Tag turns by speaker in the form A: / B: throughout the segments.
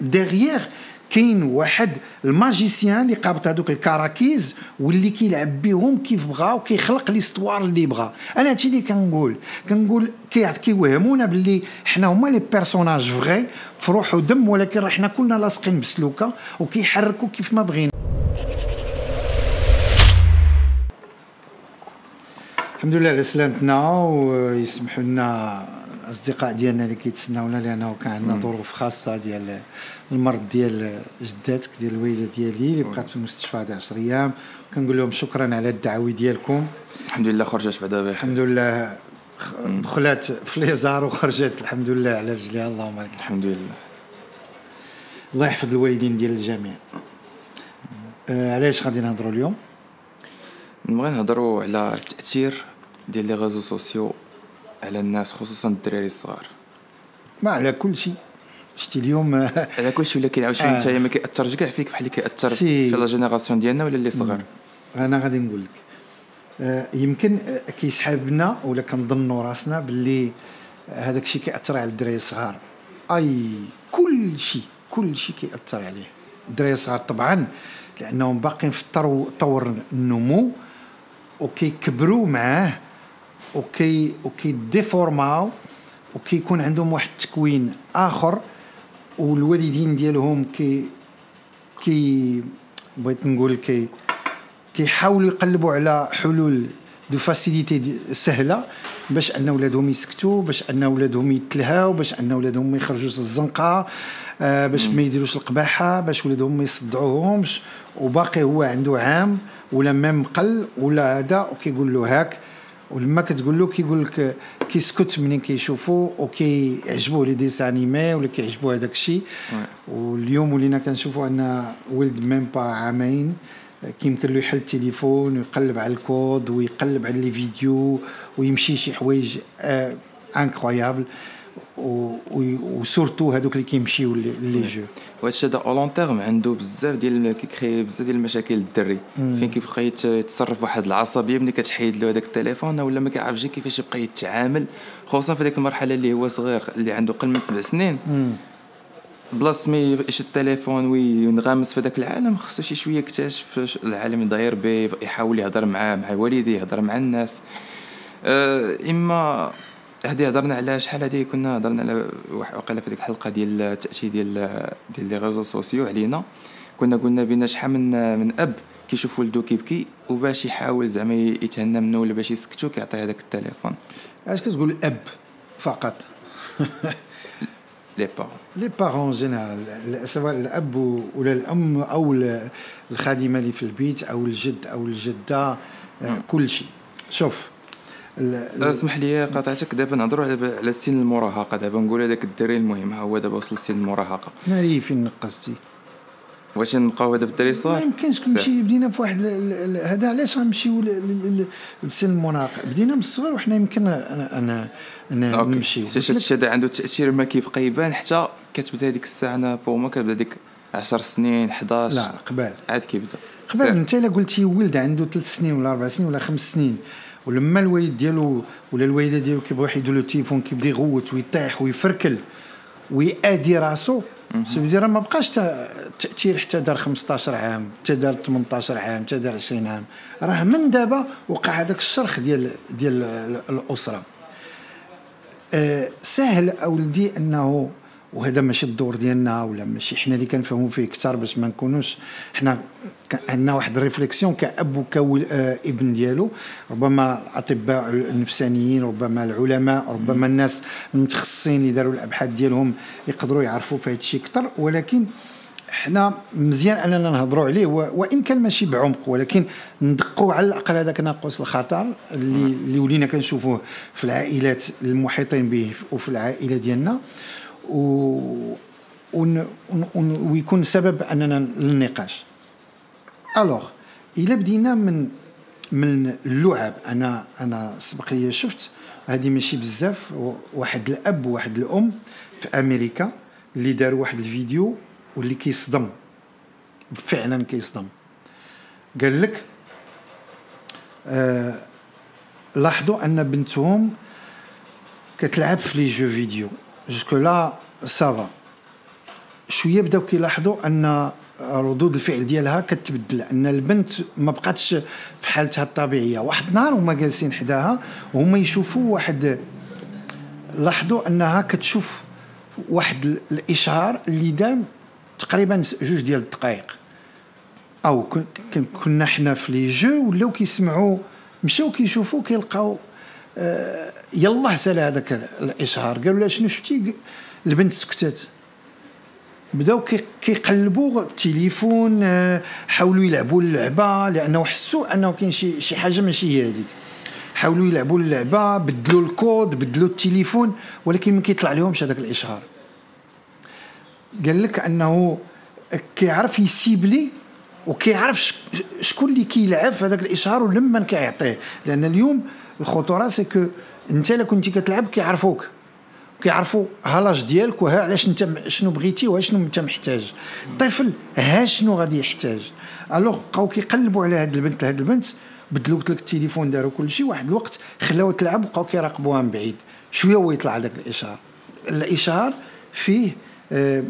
A: derrière كاين واحد ال magicien اللي قابط هذوك الكراكيز واللي كيلعب بهم كيف بغا وكيخلق l'histoire اللي بغا. أنا هادشي اللي كنقول. كنقول كيوهمونا باللي حنا هما les personnages vrais في روح ودم ولكن حنا كلنا لاصقين بسلوكة وكيحركوا كيف ما بغينا. الحمد لله على سلامتنا ويسمحوا لنا الأصدقاء ديالنا اللي كيتسناونا لأنه كان عندنا ظروف خاصة ديال المرض ديال جداتك ديال الوالدة ديالي اللي بقات في المستشفى هذه 10 أيام. كنقول لهم شكرا على الدعوة ديالكم.
B: الحمد لله خرجت بعدا بخير.
A: الحمد لله. دخلت في ليزار وخرجت. الحمد لله على رجليها اللهم لك
B: الحمد لله.
A: الله يحفظ الوالدين ديال الجميع. آه علاش غادي نهضروا اليوم؟
B: نبغي نهضروا على التأثير ديال les réseaux sociaux على الناس خصوصا الدراري الصغار.
A: ما على كل شيء. شتي اليوم
B: على كل شيء ولكن عاوتاني أنت ما كيأثرش كاع فيك بحال اللي كيأثر في la génération ديالنا ولا اللي صغار.
A: أنا غادي نقول لك. آه، يمكن كيسحابنا ولا كنظنوا راسنا باللي هذاك الشيء كيأثر على الدراري الصغار. أي كل شيء كل شيء كيأثر عليه. الدراري الصغار طبعا لأنهم باقيين في طور النمو وكيكبروا معاه وكي وكي ديفورماو وكيكون عندهم واحد التكوين آخر والوالدين ديالهم كي كي بغيت نقول كي كيحاولوا يقلبوا على حلول de facilité سهلة باش أن ولادهم يسكتوا باش أن ولادهم يتلهاو باش أن ولادهم ما يخرجوش الزنقه آه باش ما يديروش القباحة باش ولادهم ما يصدعوهمش. وباقي هو عنده عام ولا même قل ولا هذا وكيقول له هاك. ولما كتقول له كيقول لك كيسكت منين كيشوفو وكيعجبوه les dessins animés ولا كيعجبوه هذاك الشيء واليوم ولينا كنشوفوا أن ولد même pas عامين كيمكن له يحل التليفون ويقلب على الكود ويقلب على les vidéos ويمشي شي حوايج incroyable آه و surtout هذوك اللي كيمشيو les jeux.
B: وهادشي هذا en terme عنده بزاف ديال كي crée بزاف ديال المشاكل للدري فين كيبقى يتصرف واحد العصبية ملي كتحيد له هذاك التليفون ولا ما كيعرفش كيفاش يبقى يتعامل خصوصا في ديك المرحلة اللي هو صغير اللي عنده قل من سبع سنين. بلاص ما يشد التليفون وينغمس في ذاك العالم خصو شي شوية يكتشف العالم داير به يحاول يهضر معاه مع والديه يهضر مع الناس. أه إما هذه هضرنا على شحال هذه كنا هضرنا على وقيلا في ديك الحلقة ديال التاثير ديال ديال les réseaux sociaux علينا. كنا قلنا بان شحال من من أب كيشوف ولدو كيبكي وباش يحاول زعما يتهنى منه ولا باش يسكتو كيعطي هذاك التليفون.
A: اش كتقول أب فقط؟
B: les parents
A: les parents général سواء الأب ولا الأم أو الخادمة اللي في البيت أو الجد أو الجدة كل شيء شوف
B: اسمح لي قاطعتك. دابا نهضروا على على سن المراهقة. دابا نقول هذاك الدري المهم. هو دابا وصل لسن المراهقة.
A: ناري فين نقصتي؟
B: واش نبقاو هذا في الدري الصغير
A: ما يمكنش نمشي بدينا في واحد هذا علاش غنمشيو لسن المراهقة؟ بدينا من الصغر وحنا يمكن أنا أنا, أنا نمشي
B: حتى الشيء هذا عنده تأثير ما كيبقى يبان حتى كتبدا هذيك الساعة أنا بور ما كتبدا ديك 10 سنين 11
A: لا قبال.
B: عاد كيبدا.
A: قبل انت إلا قلتي ولد عنده 3 سنين ولا 4 سنين ولا 5 سنين. ولما الوالد ديالو ولا الوالدة ديالو كيبغيو يحيدوا له التليفون كيبدأ يغوت ويطيح ويفركل ويأدي راسو. سيدي راه ما بقاش تأثير حتى دار 15 عام حتى دار 18 عام حتى دار 20 عام. راه من دابا وقع هذاك الشرخ ديال ديال الأسرة. أه سهل أولدي أنه وهذا ماشي الدور ديالنا ولا ماشي حنا اللي كنفهموا فيه أكثر باش ما نكونوش حنا عندنا واحد ال réflexion كأب وكابن آه ديالو. ربما الأطباء النفسانيين ربما العلماء ربما الناس المتخصصين اللي داروا الأبحاث ديالهم يقدروا يعرفوا في هذا الشيء أكثر. ولكن حنا مزيان أننا نهضروا عليه وإن كان ماشي بعمق ولكن ندقوا على الأقل هذاك ناقص الخطر اللي اللي ولينا كنشوفوه في العائلات المحيطين به وفي العائلة ديالنا. و ويكون سبب اننا للنقاش الوغ الا بدينا من من اللعب أنا أنا سبق لي شفت هذه ماشي بزاف واحد الاب وواحد الام في أمريكا اللي داروا واحد الفيديو واللي كيصدم فعلا كيصدم قال لك آه لاحظوا ان بنتهم كتلعب في les jeux vidéo jusque ça va شوية بداو كيلاحظوا ان ردود الفعل ديالها كتبدل أن البنت ما بقاتش في حالتها الطبيعية. واحد النهار هما جالسين حداها وهما يشوفوا واحد لاحظوا أنها كتشوف واحد الإشهار اللي دام تقريبا جوج ديال الدقائق أو كنا حنا في لي جو ولاو كيسمعوا مشاو كيشوفوا كيلقاو آه يلا سال هذاك الاشهار قالوا لها شنو شفتي؟ البنت سكتت. بداو كيقلبوا التليفون آه، حاولوا يلعبوا اللعبة لأنه حسوا أنه كاين شي شي حاجة ماشي هي هذيك. حاولوا يلعبوا اللعبة بدلوا الcode بدلوا التليفون ولكن ما كيطلع لهمش هذاك الاشهار قال لك أنه كيعرف يcibler وكيعرف شكون اللي كيلعب في هذاك الاشهار ولما كيعطيه. لأن اليوم الخطورة c'est que انت الا كنتي كتلعب كيعرفوك. كيعرفوا ها l'âge ديالك وها علاش انت شنو بغيتي وشنو انت محتاج. الطفل ها شنو غادي يحتاج. alors بقاو كيقلبوا على هاد البنت هاد البنت بدلوا لك التليفون داروا كل شيء واحد الوقت خلاوها تلعب وبقاو كيراقبوها من بعيد. شوية هو يطلع هذاك الاشهار الاشهار فيه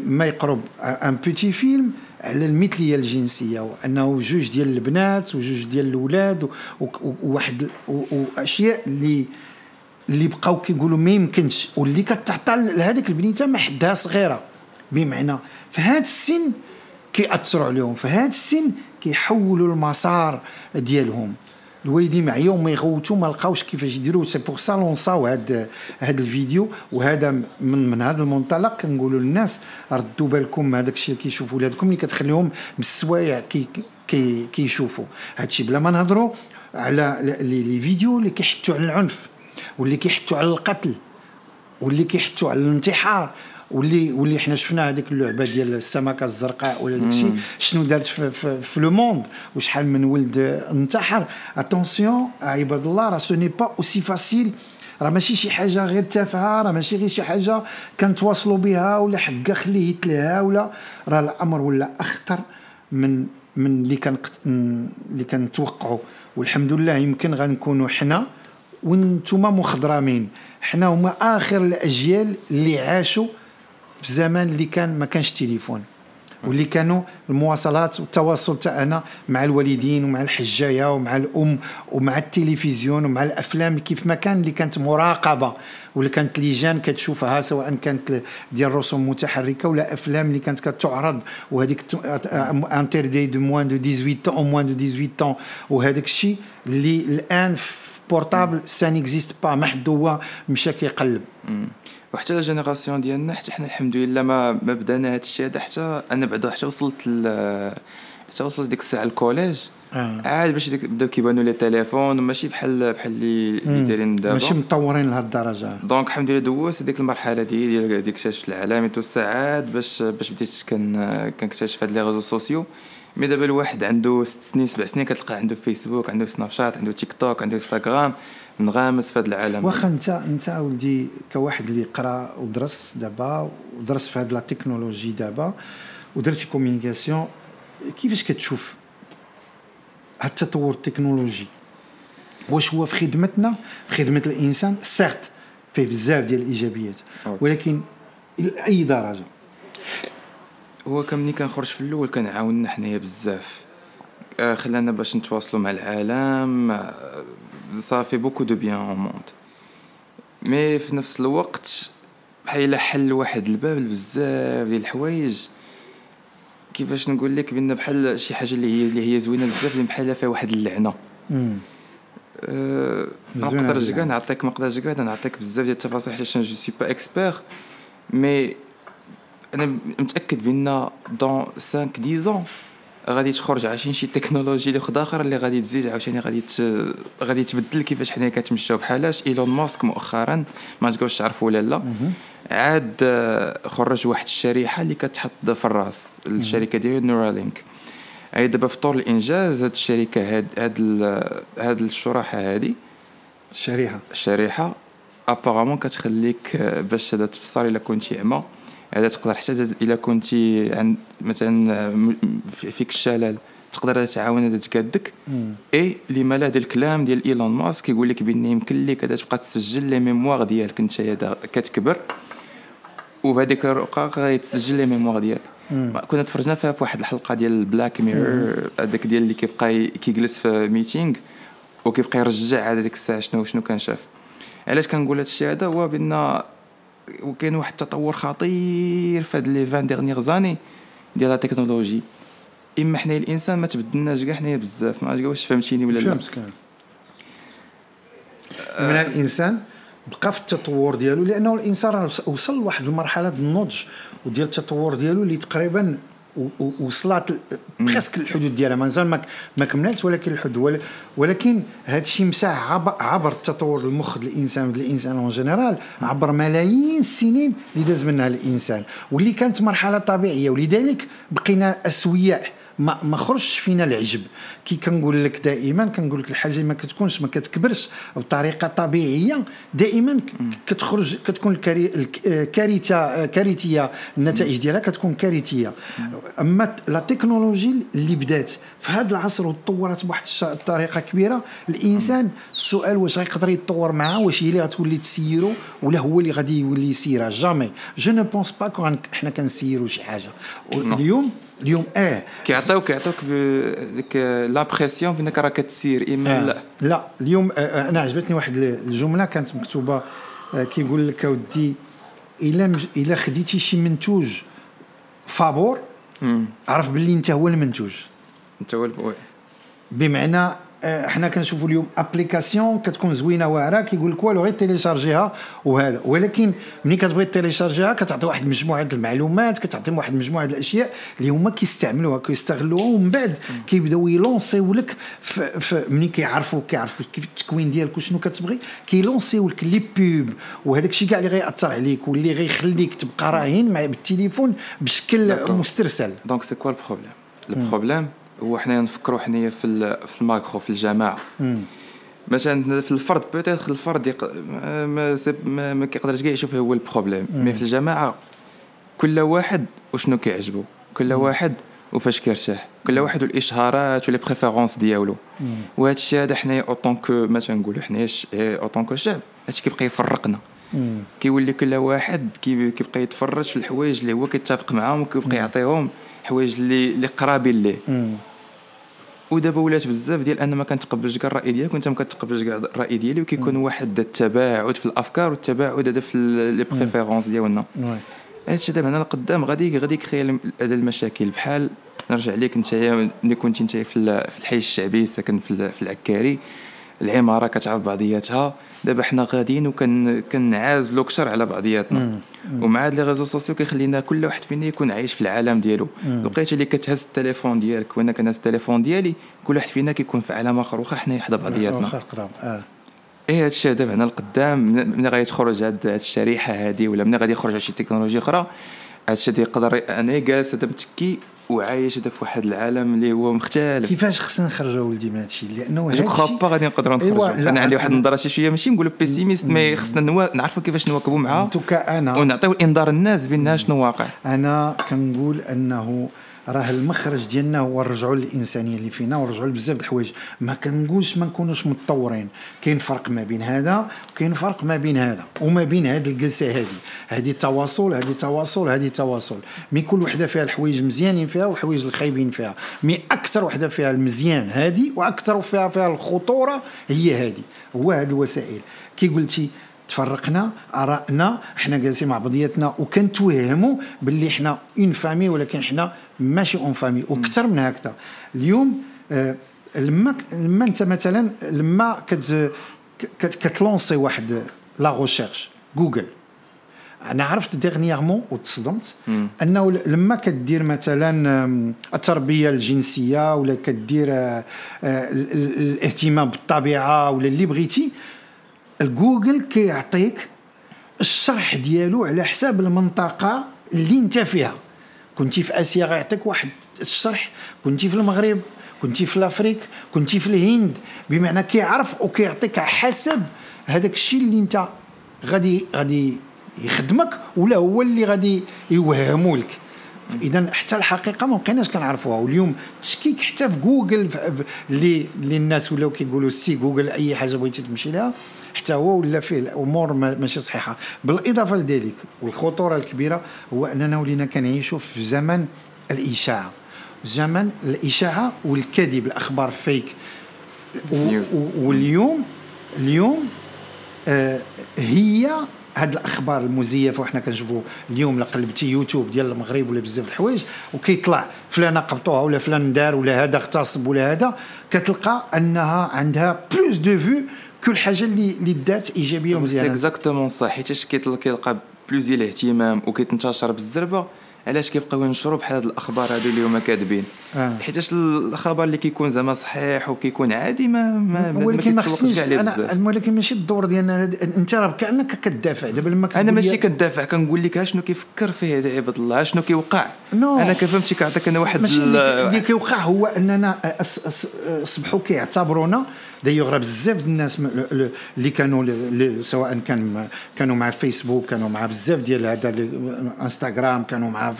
A: ما يقرب un petit film على المثلية الجنسية وأنه جوج ديال البنات وجوج ديال الاولاد وواحد وأشياء اللي اللي بقاو كيقولوا ما يمكنش واللي كتعطى لهذيك البنيتة ما حدها صغيرة بمعنى في هذا السن كيأثروا عليهم في هذا السن كيحولوا المسار ديالهم. الوالدين معايا وما يغوتوا ما لقاوش كيفاش يديروا سي بور سا لونساو هاد هاد الفيديو. وهذا من من هذا المنطلق كنقولوا للناس ردوا بالكم هذاك الشيء اللي كيشوفوا ولادكم اللي كتخليهم بالسوايع كي كي كيشوفوا هادشي بلا ما نهضروا على les vidéos اللي كيحثوا على العنف واللي كيحثوا على القتل واللي كيحثوا على الانتحار. واللي واللي حنا شفنا هذيك اللعبة ديال السمكة الزرقاء ولا داكشي شنو دارت في, في, في le monde؟ وشحال من ولد انتحر؟ attention عباد الله راه ce n'est pas aussi facile راه ماشي شي حاجة غير تافهة راه ماشي غير شي حاجة كنتواصلوا بها ولا حقا خليه يتلها ولا راه الأمر ولا أخطر من من اللي كان اللي كنتوقعوا. والحمد لله يمكن غنكونوا حنا وأنتم مخضرمين. حنا هما آخر الأجيال اللي عاشوا في زمان اللي كان ما كانش تليفون. واللي كانوا المواصلات والتواصل تاعنا مع الوالدين ومع الحجاية ومع الأم ومع التلفزيون ومع الأفلام كيف ما كان اللي كانت مراقبة واللي كانت لجان كتشوفها سواء كانت ديال رسوم متحركه ولا أفلام اللي كانت كتعرض وهذيك interdit de moins de 18 أو moins de 18 وهذاك الشيء اللي الآن في portable ça n'existe pas ما حد هو مشى كيقلب.
B: وحتى la génération ديالنا حتى حنا الحمد لله ما ما بدأنا هذا الشيء هذا حتى أنا بعدا حتى وصلت حتى وصلت ديك الساعة ال collège آه. عاد باش ديك بداو كيبانوا لي تليفون وماشي بحال بحال اللي اللي دايرين دابا.
A: ماشي مطورين لهاد الدرجة.
B: donc الحمد لله دوزت هذيك المرحلة ديال ديال اكتشاف العالم tout ساعات باش باش بديت كان كنكتشف هاد les réseaux sociaux. mais دابا الواحد عنده ست سنين سبع سنين كتلقى عنده فيسبوك عنده سناب شات عنده تيك توك عنده انستغرام منغامس في هذا العالم.
A: واخا انت انت ولدي كواحد اللي قرا ودرس دابا ودرس في هذه la technologie دابا. ودرتي communication كيفاش كتشوف هذا التطور التكنولوجي؟ واش هو في خدمتنا؟ في خدمة الإنسان؟ سيرت فيه بزاف ديال الإيجابيات ولكن إلى أي درجة؟
B: هو كمني كنخرج في الأول كنعاوننا حنايا بزاف. آه، خلانا باش نتواصلوا مع العالم صافي beaucoup de bien au monde mais في نفس الوقت بحال حل واحد الباب لبزاف ديال الحوايج كيفاش نقول لك بأن بحال شي حاجة اللي هي اللي هي زوينة بزاف اللي بحال فيها واحد اللعنة. أه ما نقدرش كاع نعطيك ما نقدرش كاع نعطيك بزاف ديال التفاصيل حيت je suis pas expert mais أنا متأكد بأن dans 5 10 غادي تخرج عشان شي تكنولوجي اللي آخر اللي غادي تزيد عاوتاني غادي غادي تبدل كيفاش حنا كتمشاو بحالاش إيلون ماسك مؤخرا ما تقولش تعرفوا ولا لا. عاد آه، خرج واحد الشريحة اللي كتحط في الراس الشركة ديال نورالينك اي دابا في طور الإنجاز هاد الشركة هاد هاد هاد الشريحه هادي.
A: الشريحة.
B: الشريحة. apparemment كتخليك آه، باش تفسر إلا كنتي عمى هذا تقدر حتى إلا كنتي عند مثلا فيك الشلل تقدر تعاون هذا تكادك إي لما لا ديال الكلام ديال ايلون ماسك كيقول لك بان يمكن لك هذا تبقى تسجل les mémoires ديالك أنت كتكبر. وبهذيك الرقعة غادي تسجل les mémoires ديالك. كنا تفرجنا فيها في واحد الحلقة ديال بلاك ميرور هذاك ديال اللي كيبقى كيجلس في meeting وكيبقى يرجع على ديك الساعة شنو شنو كان شاف. علاش كنقول هذا الشيء؟ هذا هو بأن وكاين واحد التطور خطير في هاد les 20 dernières années ديال la technologie إما حنايا الإنسان ما تبدلناش كاع حنايا بزاف. ما عرفتش واش فهمتيني ولا لا.
A: من الإنسان بقى في التطور ديالو لأنه الإنسان وصل لواحد المرحلة النضج وديال التطور ديالو اللي تقريبا وصلت presque الحدود ديالها. مازال ما ما كملتش ولكن الحدود. ول- ولكن هذا الشيء مساح عبر, عبر التطور المخ ديال الإنسان وديال الإنسان en général عبر ملايين السنين اللي داز منها الإنسان. واللي كانت مرحلة طبيعية ولذلك بقينا أسوياء. ما ما خرجش فينا العجب. كي كنقول لك دائما كنقول لك الحاجة ما كتكونش ما كتكبرش. بطريقه طبيعية دائما كتخرج كتكون الكاري الك- كارثة آه، كارثية النتائج ديالها كتكون كارثية. أما la technologie اللي بدات في هذا العصر وتطورت بواحد الطريقة كبيرة الإنسان السؤال واش غيقدر يتطور معها واش هي اللي غتولي تسيرو؟ ولا هو اللي غادي يولي يسيرها؟ jamais je ne pense pas qu'on حنا كنسيرو شي حاجة. اليوم اليوم. آه
B: كيعطيوك كيعطيوك ديك l'impression بأنك راك تسير إما
A: آه.
B: لا.
A: لا اليوم آه، آه، أنا عجبتني واحد الجملة كانت مكتوبة آه، كيقول لك أودي إلا مج- إلا خديتي شي منتوج فابور. عرف باللي أنت هو المنتوج.
B: أنت هو
A: بمعنى آه، حنا كنشوفوا اليوم application كتكون زوينة واعرة. كيقول لك والو غير téléchargيها وهذا. ولكن ملي كتبغي téléchargيها كتعطي واحد مجموعة المعلومات كتعطي واحد مجموعة الأشياء اللي هما كيستعملوها كيستغلوها ومن بعد كيبداو يlanceيو لك ملي كيعرفوا كيعرفوا كيف التكوين ديالك وشنو كتبغي كيlanceيو لك les pubs وهذاك الشيء كاع اللي غيأثر عليك واللي غيخليك تبقى راهن مع بالتليفون بشكل. مسترسل.
B: donc c'est quoi ال problème ال problème هو حنايا نفكروا حنايا في في ال macro في الجماعة. مثلا في الفرد peut-être الفرد يق... ما ما, ما, كيقدرش كاع يشوف هو ال problème mais في الجماعة كل واحد وشنو كيعجبو. كل واحد وفاش كيرتاح. كل واحد والإشهارات و les préférences ديالو. وهذا الشيء هذا حنايا en tant que ما تنقولوا حنايا ش- إيه، en tant que شعب. هادشي كيبقى يفرقنا. كيولي كل واحد كي- كيبقى يتفرج في الحوايج اللي هو كيتفق معاهم وكيبقى يعطيهم حوايج اللي اللي قرابين ليه. ودابا ولات بزاف ديال أنا ما كنتقبلش كاع الرأي ديالك وأنت ما كتقبلش كاع الرأي ديالي وكيكون واحد التباعد في الأفكار والتباعد هذا في les préférences ديالنا. هادشي دابا هنا لقدام غادي غادي يcréer هاد المشاكل. بحال نرجع ليك انت ملي كنت انت في ال- في الحي الشعبي ساكن في العكاري العمارة كتعرف بعضياتها. دابا حنا غاديين وكن كنعازلوا كثر على بعضياتنا. ومع هاد les réseaux sociaux كيخلينا كل واحد فينا يكون عايش في العالم ديالو. لقيت اللي كتهز التليفون ديالك وأنا كنهز التليفون ديالي كل واحد فينا كيكون في عالم آخر واخا حنا حدا بعضياتنا.
A: آه.
B: إيه هادشي دابا هنا القدام ملي غادي تخرج هاد هاد الشريحة هادي ولا ملي غادي يخرج شي تكنولوجيا أخرى هادشي اللي يقدر أنا جالس هذا متكي وعايش هذا في واحد العالم اللي هو مختلف.
A: كيفاش خصنا نخرجوا ولدي من هادشي؟ لأنه
B: جو
A: هادشي
B: كخوا با غادي نقدروا نخرجوا أنا عندي واحد النظرة شي شوية ماشي نقولوا pessimiste mais خصنا نوا- نعرفوا كيفاش نواكبوا معها
A: أنا
B: ونعطيو إنذار الناس بان شنو واقع
A: أنا كنقول أنه راه المخرج ديالنا هو الرجوع للإنسانية اللي فينا ورجعوا لبزاف د الحوايج. ما كنقولش ما نكونوش متطورين. كاين فرق ما بين هذا وكاين فرق ما بين هذا وما بين هذه الجلسة هذه هذه تواصل هذه تواصل هذه تواصل. مي كل وحدة فيها الحوايج مزيانين فيها وحوايج الخايبين فيها. مي أكثر وحدة فيها المزيان هذه وأكثر فيها فيها الخطورة هي هذه هو هذه الوسائل. كي قلتي تفرقنا آرائنا حنا جالسين مع بعضياتنا وكنتوهموا باللي حنا en famille ولكن حنا ماشي en famille وأكثر من هكذا. اليوم آه، لما لما أنت مثلا لما كت كت- كتlancer واحد la recherche Google. أنا عرفت dernièrement وتصدمت أنه لما كدير مثلا التربية الجنسية ولا كدير آه، آه، ال- ال- الاهتمام بالطبيعة ولا اللي بغيتي الجوجل كيعطيك الشرح ديالو على حساب المنطقة اللي انت فيها. كنتي في آسيا غيعطيك واحد الشرح كنتي في المغرب كنتي في l'Afrique كنتي في الهند بمعنى كيعرف وكيعطيك حسب هذاك الشيء اللي انت غادي غادي يخدمك ولا هو اللي غادي يوهمو لك. إذا حتى الحقيقة ما بقيناش كنعرفوها. واليوم التشكيك حتى في جوجل اللي اللي الناس ولاو كيقولوا c'est Google أي حاجة بغيتي تمشي لها. حتى هو ولا فيه الأمور ماشي صحيحة. بالإضافة لذلك والخطورة الكبيرة هو أننا ولينا كنعيشوا في زمن الإشاعة. زمن الإشاعة والكذب الأخبار فيك واليوم اليوم آه هي هاد الأخبار المزيفة وحنا كنشوفوا اليوم لا قلبتي يوتيوب ديال المغرب ولا بزاف الحوايج وكيطلع فلان قبطوها ولا فلان دار ولا هذا اغتصب ولا هذا كتلقى أنها عندها plus de vues كل حاجة اللي اللي دارت إيجابية ومزيانة.
B: سي اكزاكتومون صح. حيت كيلقى plus ديال الاهتمام وكيتنتشر بالزربة علاش كيبقاو ينشروا بحال هاد الأخبار هادو اللي هما كاذبين آه. حيتاش الخبر اللي كيكون زعما صحيح وكيكون عادي ما ما
A: ولكن ما خصنيش أنا ولكن ماشي الدور ديالنا أنت راه كانك كتدافع دابا لما
B: أنا ماشي كدافع كنقول لك شنو كيفكر فيه هذا عباد الله؟ شنو كيوقع؟ non. أنا كفهمتي كنعطيك أنا واحد
A: اللي كيوقع هو أننا أصبحوا كيعتبرونا دايوغ راه بزاف الناس اللي كانوا سواء كان كانوا مع فيسبوك كانوا مع بزاف ديال هذا انستغرام كانوا مع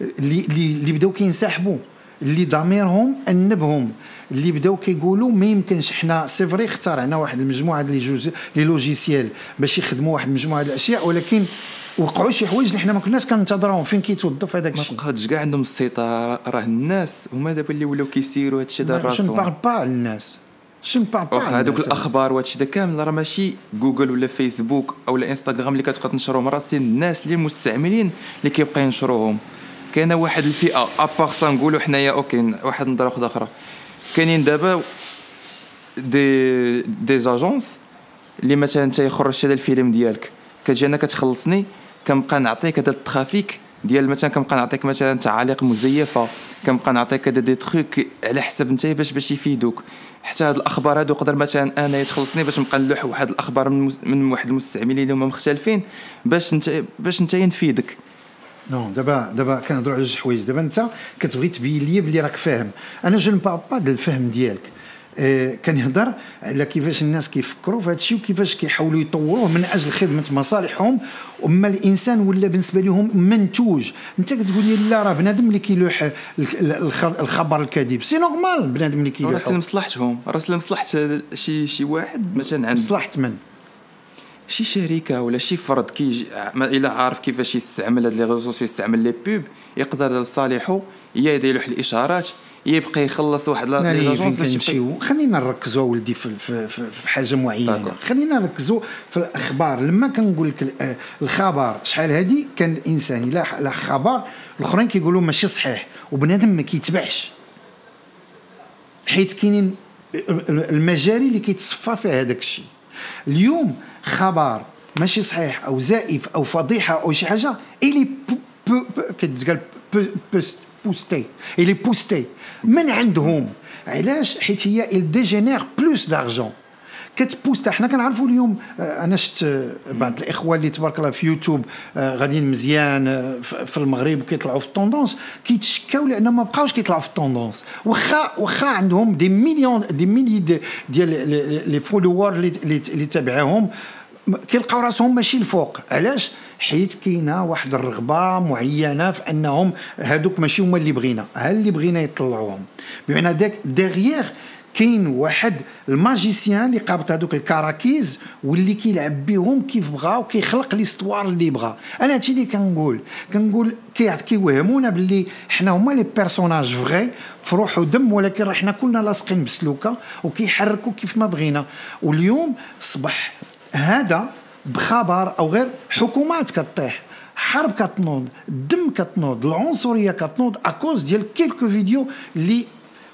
A: اللي اللي بداو كينسحبوا اللي ضميرهم انبهم اللي بداو كيقولوا ما يمكنش حنا c'est vrai اخترعنا واحد المجموعه ديال les logiciels باش يخدموا واحد المجموعه ديال الاشياء ولكن وقعوا شي حوايج اللي حنا ما كناش كننتظروهم فين كيتوظف هذاك الشيء
B: ما بقاتش كاع عندهم السيطره راه الناس هما دابا اللي ولاو كيسيروا هذا الشيء دار راسهم
A: جو با الناس
B: شنو واخا هذوك الأخبار وهادشي كامل راه ماشي جوجل ولا فيسبوك أو انستغرام اللي كتبقى تنشرهم راه c'est الناس اللي المستعملين اللي كيبقى ينشروهم. كاينة واحد الفئة à part ça نقولوا حنايا OK واحد النظره واحدة أخرى كاينين دابا des des agences اللي مثلا انت يخرج هذا الفيلم ديالك. كتجي أنا كتخلصني كنبقى نعطيك هذا ال trafic ديال مثلا كنبقى نعطيك مثلا تعاليق مزيفة كنبقى نعطيك دي تخوك على حسب انت باش باش يفيدوك. حتى هاد الأخبار هادو قدر مثلا أنا يتخلصني باش نبقى نلوح واحد الأخبار من, من واحد المستعملين اللي هما مختلفين باش انت باش انت نفيدك.
A: non دابا دابا كنهضروا على جوج حوايج. دابا انت كتبغي تبين لي بلي راك فاهم. أنا je pas pas الفهم ديالك. كنهضر على كيفاش الناس كيفكروا في هذا الشيء وكيفاش كيحاولوا يطوروه من أجل خدمة مصالحهم. أما الإنسان ولا بالنسبة لهم منتوج. أنت كتقول لي لا راه بنادم اللي كيلوح الخبر الكاذب. c'est normal بنادم اللي كيلوح.
B: راه لمصلحتهم راه لمصلحه شي شي واحد مثلا
A: عند مصلحة من؟
B: شي شركة ولا شي فرد كي إلا عارف كيفاش يستعمل هاد les réseaux يستعمل les pubs يقدر لصالحه يا يدير الإشارات يبقى يخلص واحد
A: لاجونس باش نمشيو خلينا نركزوا ولدي في, في, في, في حاجة معينة. خلينا نركزوا في الأخبار. لما كنقول لك آه، الخبر شحال هادي كان الإنسان إلا خبر الأخرين كيقولوا ماشي صحيح وبنادم ما كيتبعش. حيت كاينين المجاري اللي كيتصفى فيها هذاك الشيء. اليوم خبر ماشي صحيح أو زائف أو فضيحة أو شي حاجة الي كتقال boostée elle est boostée من عندهم علاش؟ حيت هي elle génère plus d'argent كت booste حنا كنعرفوا اليوم آه، أنا شفت آه، بعض الاخوه اللي تبارك الله في يوتيوب آه، غاديين مزيان في المغرب كيطلعوا في ال tendances كيتشكاو لأن ما بقاوش كيطلعوا في ال tendances واخا واخا عندهم des millions des milliers ديال les followers اللي تابعاهم. كيلقاو راسهم ماشي الفوق. علاش؟ حيت كاينة واحد الرغبة معينة في أنهم هادوك ماشي هما اللي بغينا. ها اللي بغينا يطلعوهم. بمعنى داك derrière كاين واحد ال magicien اللي قابط هذوك الكراكيز واللي كيلعب بهم كيف بغا وكيخلق l'histoire اللي بغا. أنا هادشي اللي كنقول. كنقول كيوهمونا باللي حنا هما les personnages vrais في روح ودم ولكن راه حنا كلنا لاصقين بسلوكة وكيحركوا كيف ما بغينا. واليوم صبح هذا بخبر أو غير حكومات كطيح حرب كتنوض الدم كتنوض العنصرية كتنوض à cause ديال quelques vidéos اللي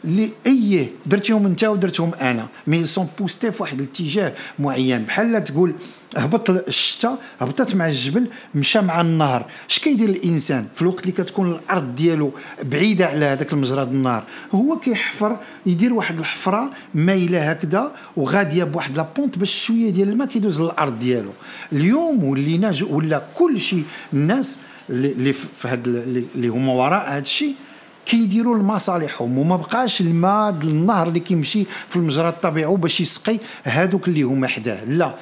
A: اللي أي درتيهم أنت ودرتهم أنا. mais sont boostées في واحد الاتجاه معين. بحال تقول هبط الشتاء هبطت مع الجبل مشى مع النهر. اش كيدير الإنسان في الوقت اللي كتكون الأرض ديالو بعيدة على هذاك المجرى النهر؟ هو كيحفر يدير واحد الحفرة مايلة هكذا وغادية بواحد لابونت باش شوية ديال الماء كيدوز للأرض ديالو. اليوم ولينا ولا كل شيء الناس اللي في هاد اللي هما وراء هذا الشيء كيديروا لمصالحهم وما بقاش الماء النهر اللي كيمشي في المجرى الطبيعي باش يسقي هادوك اللي هما حداه. لا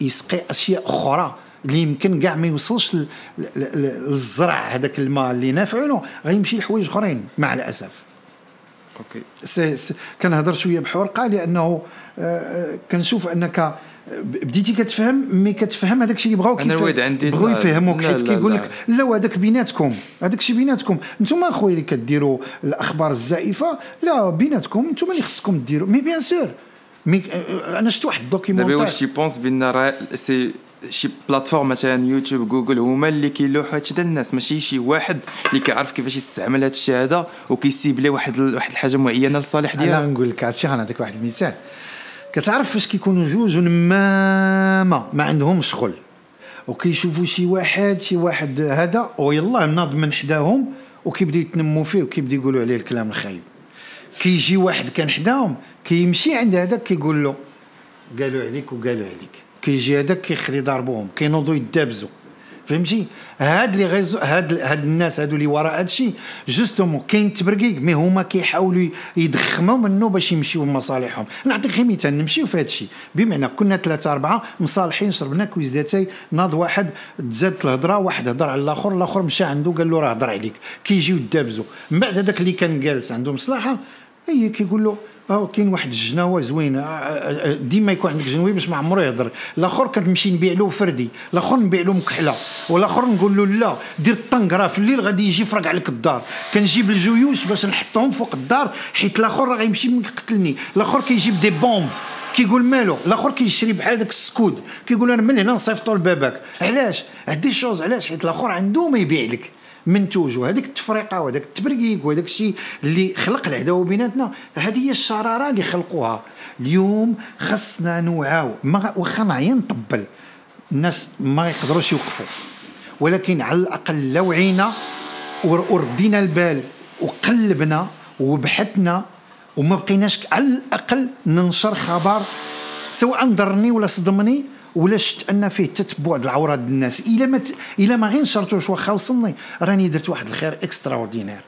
A: يسقي أشياء أخرى اللي يمكن كاع ما يوصلش للزرع هذاك الماء اللي نافع له غيمشي لحوايج أخرين مع الأسف.
B: OK.
A: c'est c'est كنهضر شوية بحرقه لأنه آه، آه، كنشوف أنك بديتي كتفهم mais كتفهم هذاك الشيء اللي بغاو
B: أنا الواد عندي
A: بغاو يفهموك حيت كيقول. لك لا وهذاك بيناتكم هذاك الشيء بيناتكم. أنتم أخويا اللي كديروا الأخبار الزائفة لا بيناتكم أنتم اللي خصكم ديروا mais bien sûr mais أنا شفت واحد
B: دابا
A: ال documentaire
B: واش je pense pas راه c'est شي plateforme مثلا يوتيوب جوجل هما اللي كيلوحوا هادشي ديال الناس. ماشي شي واحد اللي كيعرف كيفاش يستعمل هاد الشيء هذا وكي cibler واحد ال- واحد الحاجة معينة للصالح
A: أنا
B: ديالو.
A: نقول لك عرفتي غنعطيك واحد المثال. كتعرف فاش كيكونوا جوج نمامه ما عندهم شغل وكيشوفوا شي واحد شي واحد هذا ويلا ناض من حداهم وكيبداو يتنموا فيه وكيبداو يقولوا عليه الكلام الخايب. كيجي واحد كان حداهم كيمشي عند هذاك كيقول له قالوا عليك وقالوا عليك. كيجي هذاك كيخلي ضربوهم كينوضوا يدابزوا. فهمتي؟ هاد les réseaux هاد هاد الناس هادو اللي وراء هادشي justement كاين تبرقيق mais هما كيحاولوا يدخموا منه باش يمشيو لمصالحهم نعطيك غير مثال نمشيو في هادشي بمعنى كنا ثلاثة أربعة مصالحين شربنا كويزاتي ناض واحد تزادت الهضرة واحد هضر على الآخر الآخر مشى عنده قال له راه هضر عليك. كيجيو يدابزوا. من بعد هذاك اللي كان جالس عنده مصلحة هي كيقول له آه كاين واحد الجناوة زوينة آه، آه، آه، ديما يكون عندك جنوي باش ما عمره يهضر. الآخر كنمشي نبيع له فردي الآخر نبيع له مكحلة والآخر نقول له لا دير الطنق راه في الليل غادي يجي يفرق عليك الدار. كنجيب الجيوش باش نحطهم فوق الدار حيت الآخر راه غيمشي يقتلني الآخر كيجيب des bombes كيقول مالو؟ الآخر كيشري بحال داك السكود كيقول أنا من هنا نصيفطو لباباك. علاش؟ هادي chose علاش؟ حيت الآخر عنده ما يبيع لك. منتوج وهذيك التفرقة وهذاك التبرقيق وهذاك الشيء اللي خلق العداوة بيناتنا هذه هي الشرارة اللي خلقوها. اليوم خصنا نوعاو واخا نعيا نطبل. الناس ما يقدروش يوقفوا. ولكن على الأقل لو عينا ور- وردينا البال وقلبنا وبحثنا وما بقيناش على الأقل ننشر خبر سواء ضرني ولا صدمني ولا شفت أن فيه تتبع العورات الناس إلا ما. إلا ما غير نشرتوش واخا وصلني راني درت واحد الخير اكسترا اوردينير